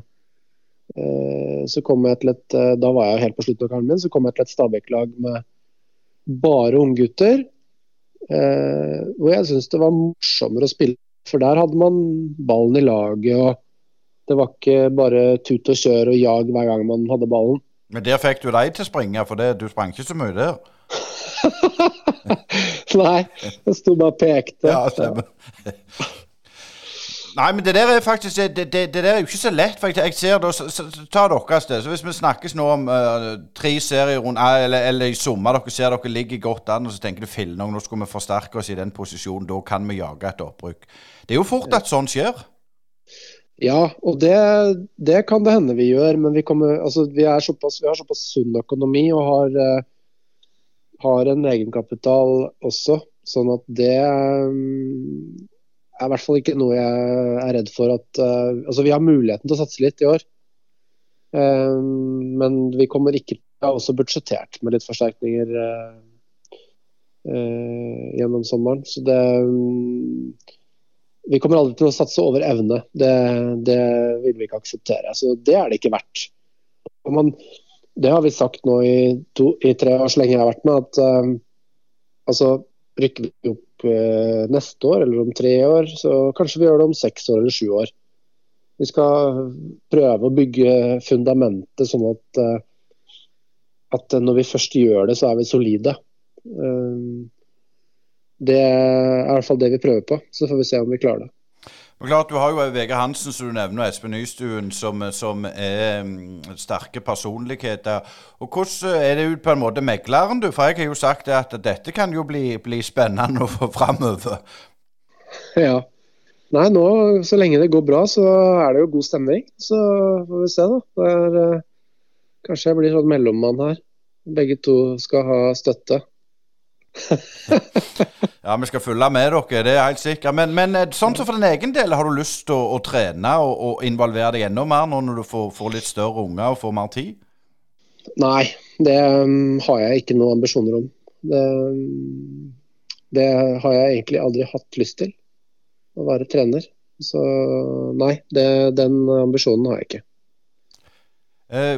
eh, så kom jeg til et eh, Da var jeg helt på slutten av karrieren min, så kom jeg til et Stabæk-lag med bare unggutter. Hvor jeg syntes det var morsommere å spille. For der hadde man ballen i laget, og det var ikke bare tut og kjør og jag hver gang man hadde ballen. Men der fikk du deg til å springe, for det, du sprang ikke så mye der. [LAUGHS] [LAUGHS] Nei, jeg sto bare og pekte. Ja, stemmer. [LAUGHS] Nei, men det der er faktisk det, det, det der er jo ikke så lett. for jeg, jeg ser da, så, så, Ta deres det. Så Hvis vi snakkes nå om uh, tre serierunder, eller, eller i sommer dere ser dere ligger godt an, og så tenker du fillen nå skal vi forsterke oss i den posisjonen, da kan vi jage et opprykk. Det er jo fort at sånn skjer. Ja, og det, det, kan det hende vi gjør. Men vi, kommer, altså, vi, såpass, vi har såpass sunn økonomi og har, uh, har en egenkapital også. Sånn at det um, er i hvert fall ikke noe jeg er redd for at uh, Altså, vi har muligheten til å satse litt i år. Uh, men vi kommer ikke Vi har også budsjettert med litt forsterkninger gjennom sommeren. Så det Vi kommer aldri til å satse over evne. Det, det, vil vi ikke akseptere. Så det er det ikke verdt. Man, det har vi sagt nå i, to, i, tre år så lenge jeg har vært med, at altså rykker vi opp uh, neste år eller om tre år, så kanskje vi gjør det om seks år eller sju år. Vi skal prøve å bygge fundamentet sånn at, uh, at når vi først gjør det, så er vi solide. Eh, det er i hvert fall det vi prøver på. Så får vi se om vi klarer det. Men klart, Du har jo Vegard Hansen som du nevner, og Espen Nystuen, som, som, er um, sterke personligheter. Og Hvordan er det ut på en måte megleren, du? For jeg har jo sagt at dette kan jo bli, bli spennende framover. Ja. Nei, nå, så lenge det går bra, så er det jo god stemning. Så får vi se, da. Er, uh, kanskje jeg blir sånn mellommann her. Begge to skal ha støtte. [LAUGHS] ja, vi skal følge med dere, det er helt sikkert. Men, men eh, sånn som for din egen del, har du lyst til å, å, trene og, og, involvere deg enda mer nå når du får, får litt større unger og får mer tid? Nei, det um, har jeg ikke noen ambisjoner om. Det, um, det, har jeg egentlig aldri hatt lyst til, å være trener. Så nei, det, den ambisjonen har jeg ikke. Eh,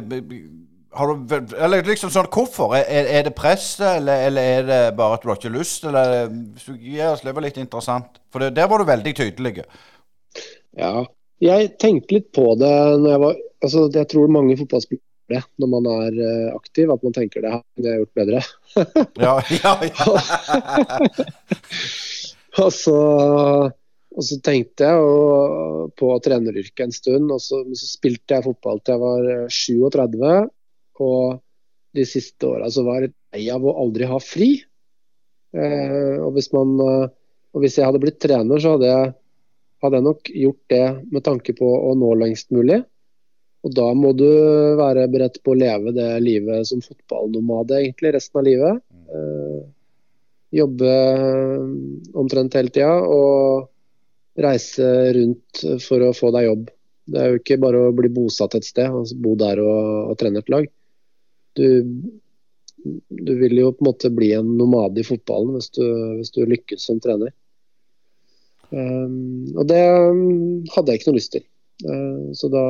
du, eller liksom sånn, Hvorfor? Er, er det presset, eller, eller, er det bare at du har ikke lyst? Eller, hvis du gir oss litt interessant. For det, der var du veldig tydelig. Ja, jeg tenkte litt på det når jeg var altså Jeg tror mange fotballspillere når man er uh, aktiv, at man tenker det her kunne jeg gjort bedre. [LAUGHS] ja, ja, ja. [LAUGHS] og, så, og så tenkte jeg og, på treneryrket en stund, og så, så, spilte jeg fotball til jeg var 37. Og de siste åra så var lei av å aldri ha fri. Eh, og, hvis man, eh, og hvis jeg hadde blitt trener, så hadde jeg, hadde jeg nok gjort det med tanke på å nå lengst mulig. Og da må du være beredt på å leve det livet som fotballnomade egentlig resten av livet. Eh, jobbe omtrent hele tida og reise rundt for å få deg jobb. Det er jo ikke bare å bli bosatt et sted altså bo der og, og trene et lag du, du vil jo på en måte bli en nomade i fotballen hvis du, hvis du lykkes som trener. Um, og det um, hadde jeg ikke noe lyst til. Uh, så da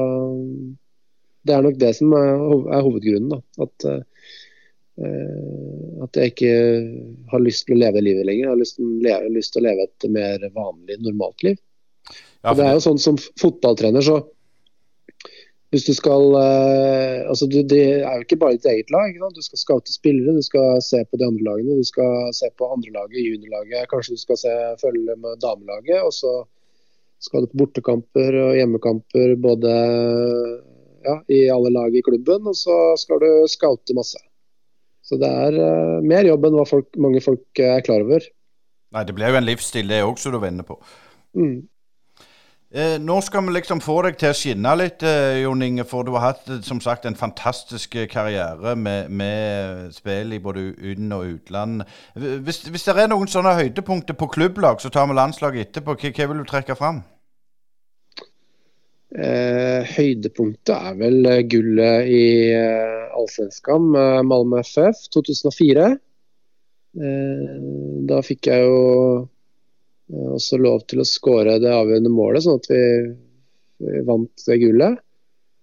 Det er nok det som er, er hovedgrunnen. da, at uh, at jeg ikke har lyst til å leve livet lenger. Jeg har lyst lyst til å leve et mer vanlig, normalt liv. Ja, det er jo sånn Som fotballtrener så hvis du skal eh, altså du, Det er jo ikke bare ditt eget lag. Du skal scoute spillere, du skal se på de andre lagene. Du skal se på andrelaget, juniorlaget. Kanskje du skal se, følge med damelaget. Og så skal du på bortekamper og hjemmekamper både ja, i alle lag i klubben. Og så skal du scoute masse. Så det er uh, mer jobb enn hva folk, mange folk er klar over. Nei, det blir jo en livsstil, det òg, som du vender inne på. Mm. Eh, nå skal vi liksom få deg til å skinne litt, eh, Jon Inge. For du har hatt eh, som sagt en fantastisk eh, karriere med, med spill i både inn- og utland. Hvis, hvis, det er noen sånne høydepunkter på klubblag, så tar vi landslaget etterpå. Hva, hva vil du trekke fram? Eh, høydepunktet er vel gullet i eh, Allsvenskan med Malmö FF 2004. Eh, da fikk jeg jo eh, også lov til å skåre det avgjørende målet, sånn at vi, vant det gullet.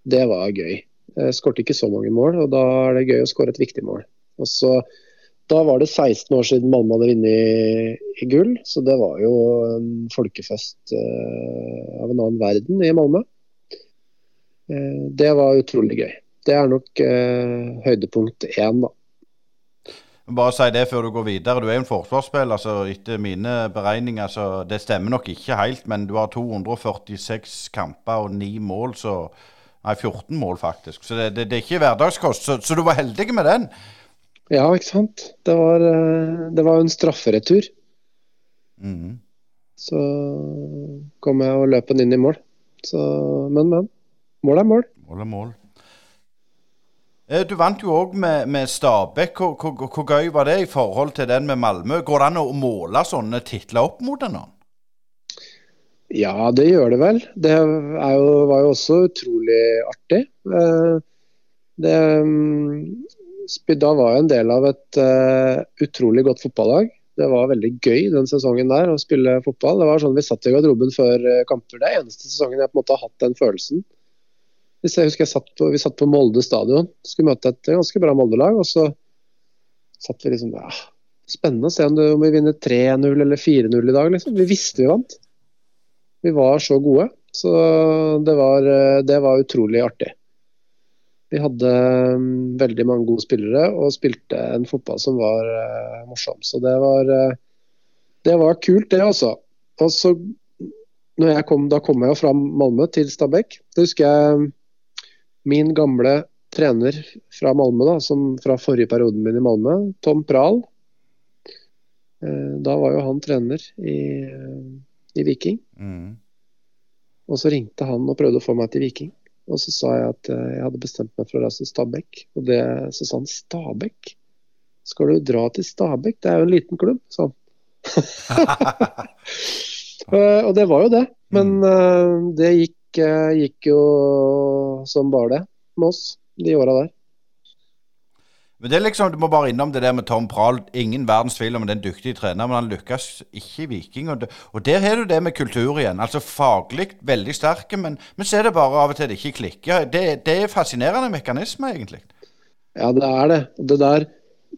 Det var gøy. Jeg skårte ikke så mange mål, og da er det gøy å skåre et viktig mål. Og så da var det 16 år siden Malmö hadde vunnet i, gull, så det var jo en folkefest uh, av en annen verden i Malmö. Uh, det var utrolig gøy. Det er nok høydepunkt én, da. Bare si det før du går videre. Du er jo en forsvarsspiller, så etter mine beregninger så Det stemmer nok ikke helt, men du har 246 kamper og 9 mål, så Nei, 14 mål, faktisk. Så det, det, det er ikke hverdagskost. Så, så du var heldig med den. Ja, ikke sant. Det var, eh, det var en strafferetur. Mm. Så kom jeg og løp den inn i mål. Så, men, men. Mål er mål. Mål er mål. Eh, du vant jo òg med, med, Stabæk. Hvor, hvor, hvor, gøy var det i forhold til den med Malmö? Går det an å måle sånne titler opp mot hverandre? Ja, det gjør det vel. Det jo, var jo også utrolig artig. Eh, det, mm, da var jeg en del av et uh, utrolig godt fotballag. Det var veldig gøy den sesongen der å spille fotball. Det var sånn Vi satt i garderoben før kamper. Det er eneste sesongen jeg på en måte har hatt den følelsen. Hvis jeg husker jeg satt på, Vi satt på Molde stadion, skulle møte et ganske bra Molde-lag. og så satt vi liksom ja, Spennende å se om, det, om vi vinner 3-0 eller 4-0 i dag. liksom. Vi visste vi vant. Vi var så gode. Så det var, eh, det var utrolig artig. Vi hadde um, veldig mange gode spillere og spilte en fotball som var uh, morsom. Så det var, uh, det var kult, det også. Og så når jeg kom, Da kom jeg jo fra Malmö til Stabæk. Da husker jeg um, min gamle trener fra Malmö, da, som fra forrige perioden min i Malmö, Tom Prahl. Uh, da var jo han trener i, i Viking. Mm. Og så ringte han og prøvde å få meg til Viking. Og så sa jeg at eh, jeg hadde bestemt meg for å reise til Stabekk. Og det, så sa han Stabekk? Skal du dra til Stabekk? Det er jo en liten klubb, sa han. [LAUGHS] [LAUGHS] Eh, og det var jo det. Men mm. det gikk, gikk, jo som bare det med oss de åra der. Men det er liksom, Du må bare innom det der med Tom Prahl. Ingen verdens tvil om den dyktige trener, men han lykkes ikke i Viking. Og, det, og der har du det med kultur igjen. Altså Faglig veldig sterke, men, men så er det bare av og til det ikke klikker. Det, det er fascinerende mekanisme, egentlig. Ja, det er det. Det der,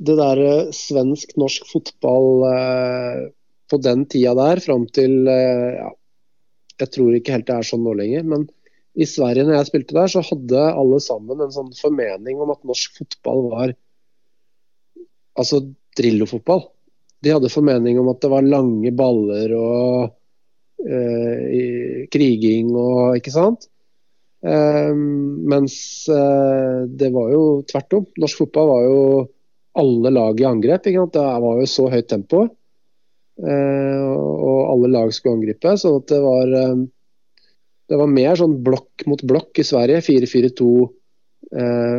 det der uh, svensk-norsk fotball eh, på den tida der, fram til eh, ja, Jeg tror ikke helt det er sånn nå lenger. men i Sverige når jeg spilte der, så hadde alle sammen en sånn formening om at norsk fotball var altså Drillo-fotball. De hadde formening om at det var lange baller og eh, kriging og ikke sant. Eh, mens eh, det var jo tvert om. Norsk fotball var jo alle lag i angrep. Ikke sant? Det var jo så høyt tempo. Uh, og alle lag skulle angripe. Så det var, um, det var mer sånn blokk mot blokk i Sverige. 4-4-2.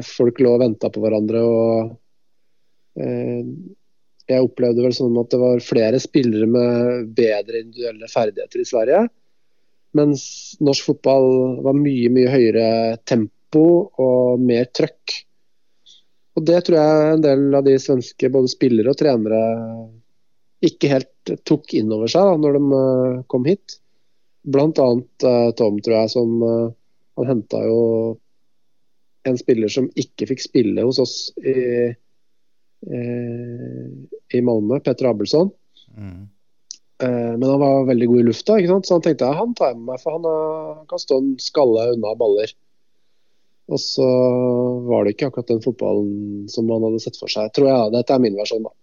folk lå og venta på hverandre. og Eh, jeg opplevde vel sånn at det var flere spillere med bedre individuelle ferdigheter i Sverige. Mens norsk fotball var mye, mye høyere tempo og mer trøkk. Og Det tror jeg en del av de svenske både spillere og trenere ikke helt tok inn over seg da når de eh, kom hit. Blant annet uh, Tom, tror jeg, som uh, Han henta jo en spiller som ikke fikk spille hos oss i Eh, i Malmö, Petter Abelsson. Mm. Eh, men han var veldig god i lufta, så han tenkte jeg, han tar jeg med meg, for han, han kan stå en skalle unna baller. Og så var det ikke akkurat den fotballen som han hadde sett for seg, tror jeg. Dette er min versjon, da.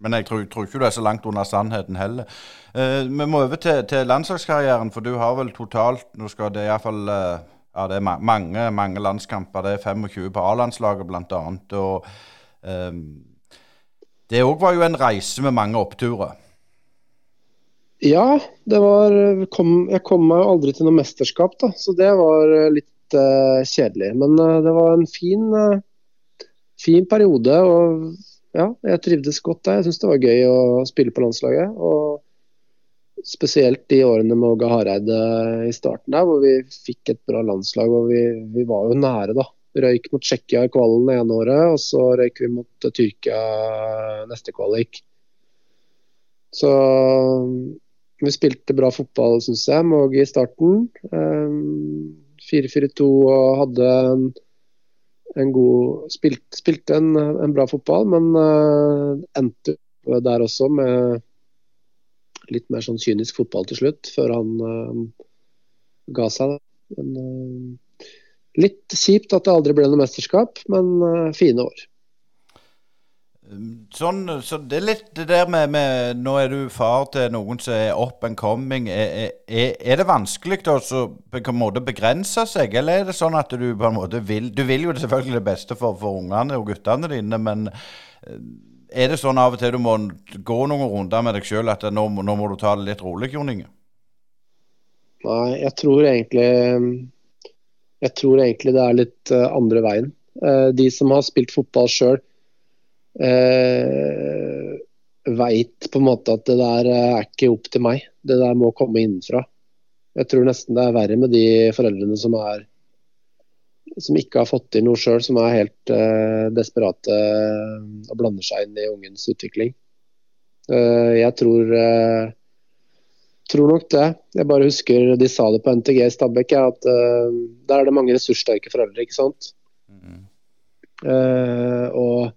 Men jeg tror, tror, ikke du er så langt under sannheten heller. Eh, vi må over til, til, landslagskarrieren, for du har vel totalt Nå skal det iallfall eh, ja, det er mange, mange landskamper. Det er 25 på A-landslaget, annet. Og Ehm, det òg var jo en reise med mange oppturer. Ja, det var kom, Jeg kom meg aldri til noe mesterskap, da, så det var litt uh, kjedelig. Men uh, det var en fin, uh, fin periode. og ja, Jeg trivdes godt der. Jeg syns det var gøy å spille på landslaget. og spesielt de årene med Åge Hareide i starten der, hvor vi fikk et bra landslag. og Vi, vi var jo nære, da. Røyk mot Tsjekkia i kvalen det ene året, og så røyk vi mot Tyrkia neste kvalik. Så vi spilte bra fotball, syns jeg, med Åge i starten. 4-4-2 og hadde en, en god spilt, Spilte en, en, bra fotball, men uh, endte der også med litt mer sånn kynisk fotball til slutt, før han uh, ga seg. Men, uh, litt kjipt at det aldri ble noe mesterskap, men fine år. Sånn, så det er litt det der med, med, Nå er du far til noen som er up and coming. Er, er, er det vanskelig måte begrense seg, eller er det sånn at du på en måte vil Du vil jo selvfølgelig det beste for, for ungene og guttene dine, men eh, er det sånn av og til du må gå noen runder med deg sjøl at nå, nå, må du ta det litt rolig, Jon Inge? Nei, jeg tror egentlig Jeg tror egentlig det er litt uh, andre veien. Uh, de som har spilt fotball sjøl, eh, veit på en måte at det der er ikke opp til meg. Det der må komme innenfra. Jeg tror nesten det er verre med de foreldrene som er som ikke har fått til noe sjøl, som er helt eh, desperate og blander seg inn i ungens utvikling. Eh, jeg tror, eh, tror nok det. Jeg bare husker de sa det på NTG i Stabekk, at eh, der er det mange ressurssterke foreldre, ikke sant. Mm. og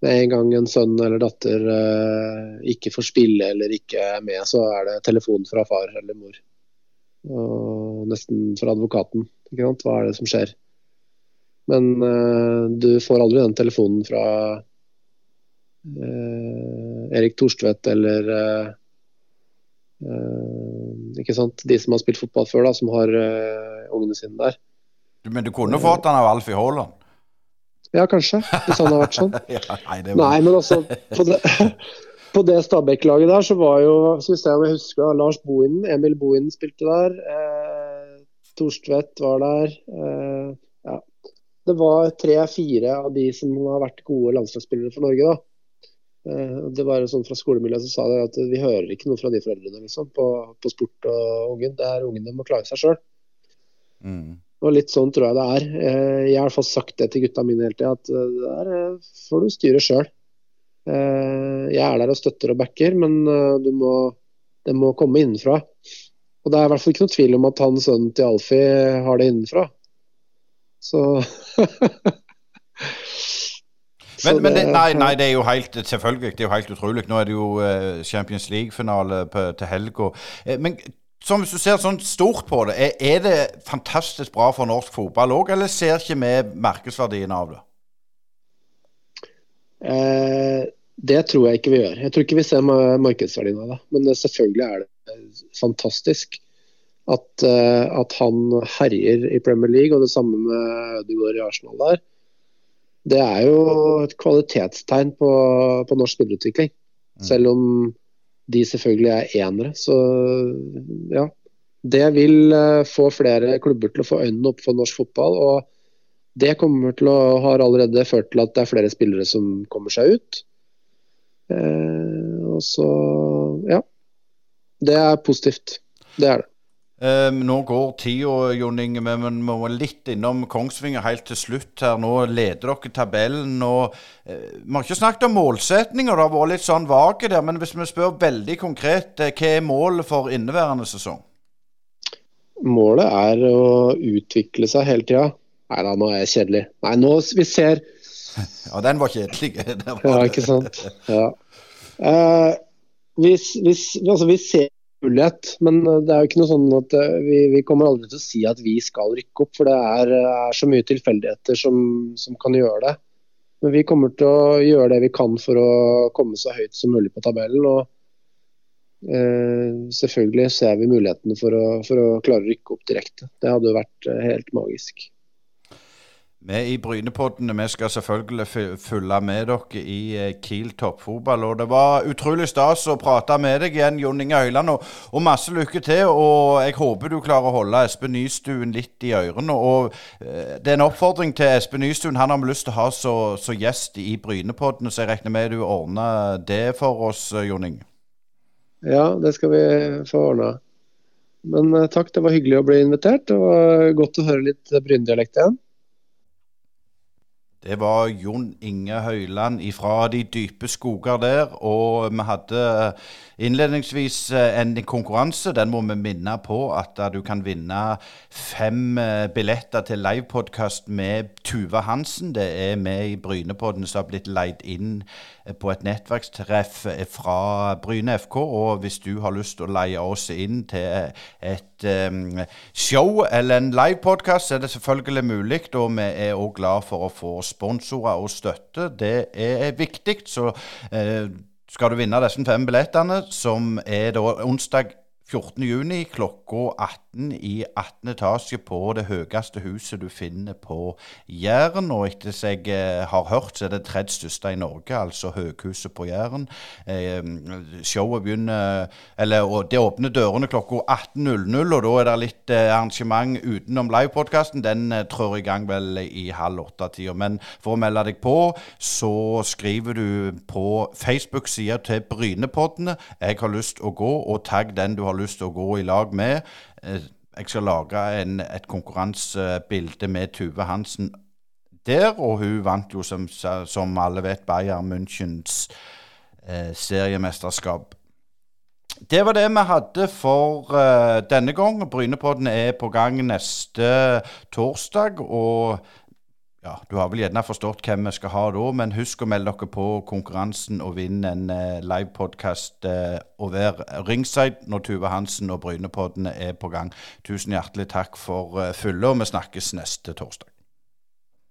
med en gang en sønn eller datter uh, ikke får spille eller ikke er med, så er det telefon fra far eller mor. Og nesten fra advokaten. Ikke sant? Hva er det som skjer? Men uh, du får aldri den telefonen fra uh, Erik Thorstvedt eller ikke sant? De som har spilt fotball før, da, som har ungene sine der. Men du kunne fått den av Alfie Haaland? Ja, kanskje. Hvis han har vært sånn. [LAUGHS] ja, nei, var... nei, men altså På det, [LAUGHS] på det Stabæk-laget der så var jo Skal vi se om jeg husker Lars Bohinen, Emil Bohinen spilte der. Eh, Torstvedt var der. Eh, ja. Det var tre-fire av de som har vært gode landslagsspillere for Norge. da. Eh, det var sånn Fra skolemiljøet så sa de at vi hører ikke noe fra de foreldrene liksom, på, på sport og ungen. Det er ungene må klare seg sjøl. Mm. Og litt sånn tror jeg det er. Eh, jeg har i hvert fall sagt det til gutta mine hele tida, at eh, det der eh, får du styre sjøl. Jeg er der og støtter og backer, men må, det må komme innenfra. Og det er i hvert fall ikke noe tvil om at han sønnen til Alfie har det innenfra. Så [LAUGHS] Men, men det, nei, nei, det er jo helt selvfølgelig det er jo helt utrolig. Nå er det jo Champions League-finale til helga. Men som hvis du ser sånn stort på det, er, er det fantastisk bra for norsk fotball òg, eller ser ikke vi markedsverdien av det? Eh, det tror jeg ikke vi gjør. Jeg tror ikke vi ser markedsverdien av det. Men selvfølgelig er det fantastisk at, uh, at han herjer i Premier League, og det samme med Ødegaard i Arsenal der. Det er jo et kvalitetstegn på, på norsk spillerutvikling. Mm. Selv om de selvfølgelig er enere. Så ja. Det vil eh, få flere klubber til å få øynene opp for norsk fotball. og det kommer til å, har allerede ført til at det er flere spillere som kommer seg ut. Eh, og så ja. Det er positivt. Det er det. Um, nå går tida, Jon Inge, men vi må litt innom Kongsvinger helt til slutt. her. Nå leder dere tabellen. og uh, Vi har ikke snakket om målsetninger, det har vært litt sånn vage der. Men hvis vi spør veldig konkret, uh, hva er målet for inneværende sesong? Målet er å utvikle seg hele tida. Nei da, nå er jeg kjedelig. Nei, nå vi ser [LAUGHS] Ja, den var kjedelig. [LAUGHS] var ja, ikke sant. Ja. Uh, hvis, hvis, altså, vi ser mulighet. Men eh, det er jo ikke noe sånn at eh, vi, vi kommer aldri til å si at vi skal rykke opp, for det er, er så mye tilfeldigheter som, som, kan gjøre det. Men vi kommer til å gjøre det vi kan for å komme så høyt som mulig på tabellen. og eh, Selvfølgelig ser vi mulighetene for å, for å klare å rykke opp direkte. Det hadde jo vært eh, helt magisk. Vi i Brynepoddene vi skal selvfølgelig følge med dere i eh, Kiel toppfotball. Og det var utrolig stas å prate med deg igjen, Jon Inge Øyland. Og, og, masse lykke til. Og jeg håper du klarer å holde Espen Nystuen litt i ørene. Og eh, det er en oppfordring til Espen Nystuen. Han har vi lyst til å ha så gjest i Brynepoddene, så jeg regner med du ordner det for oss, Jon Inge. Ja, det skal vi få ordna. Men eh, takk, det var hyggelig å bli invitert. Var godt å høre litt Bryne-dialekt igjen. Det var Jon Inge Høyland fra de dype skoger der. Og vi hadde innledningsvis eh, en konkurranse. Den må vi minne på at eh, du kan vinne fem eh, billetter til livepodkast med Tuve Hansen. Det er med i Brynepodden som har blitt leid inn på et nettverkstreff fra Bryne FK. Og hvis du har lyst til å leie oss inn til et um, show eller en livepodkast, er det selvfølgelig mulig. Og vi er òg glad for å få sponsorer og støtte. Det er viktig. Så uh, skal du vinne disse fem billettene, som er da onsdag 14.6 klokka 18 i 18. etasje på det høyeste huset du finner på Jæren. Og etter jeg eh, har hørt, så er det tredje største i Norge, altså Høghuset på Jæren. Eh, showet begynner Eller det åpner dørene klokka 18.00, og da er det litt eh, arrangement utenom livepodkasten. Den trår i gang vel i halv åtte-tida. Men for å melde deg på, så skriver du på Facebook-sida til Brynepoddene 'Jeg har lyst å gå', og tagg den du har lyst til å gå i lag med. Eh, jeg skal lage en, et konkurransebilde med Tuve Hansen der, og hun vant jo, som, som alle vet, Bayern Münchens eh, seriemesterskap. Det var det vi hadde for uh, denne gang. Brynepodden er på gang neste torsdag. Og ja, Du har vel gjerne forstått hvem vi skal ha da, men husk å melde dere på konkurransen og vinne en uh, livepodkast uh, og være ringside når Tuve Hansen og Brynepoddene er på gang. Tusen hjertelig takk for uh, fulle, og vi snakkes neste torsdag.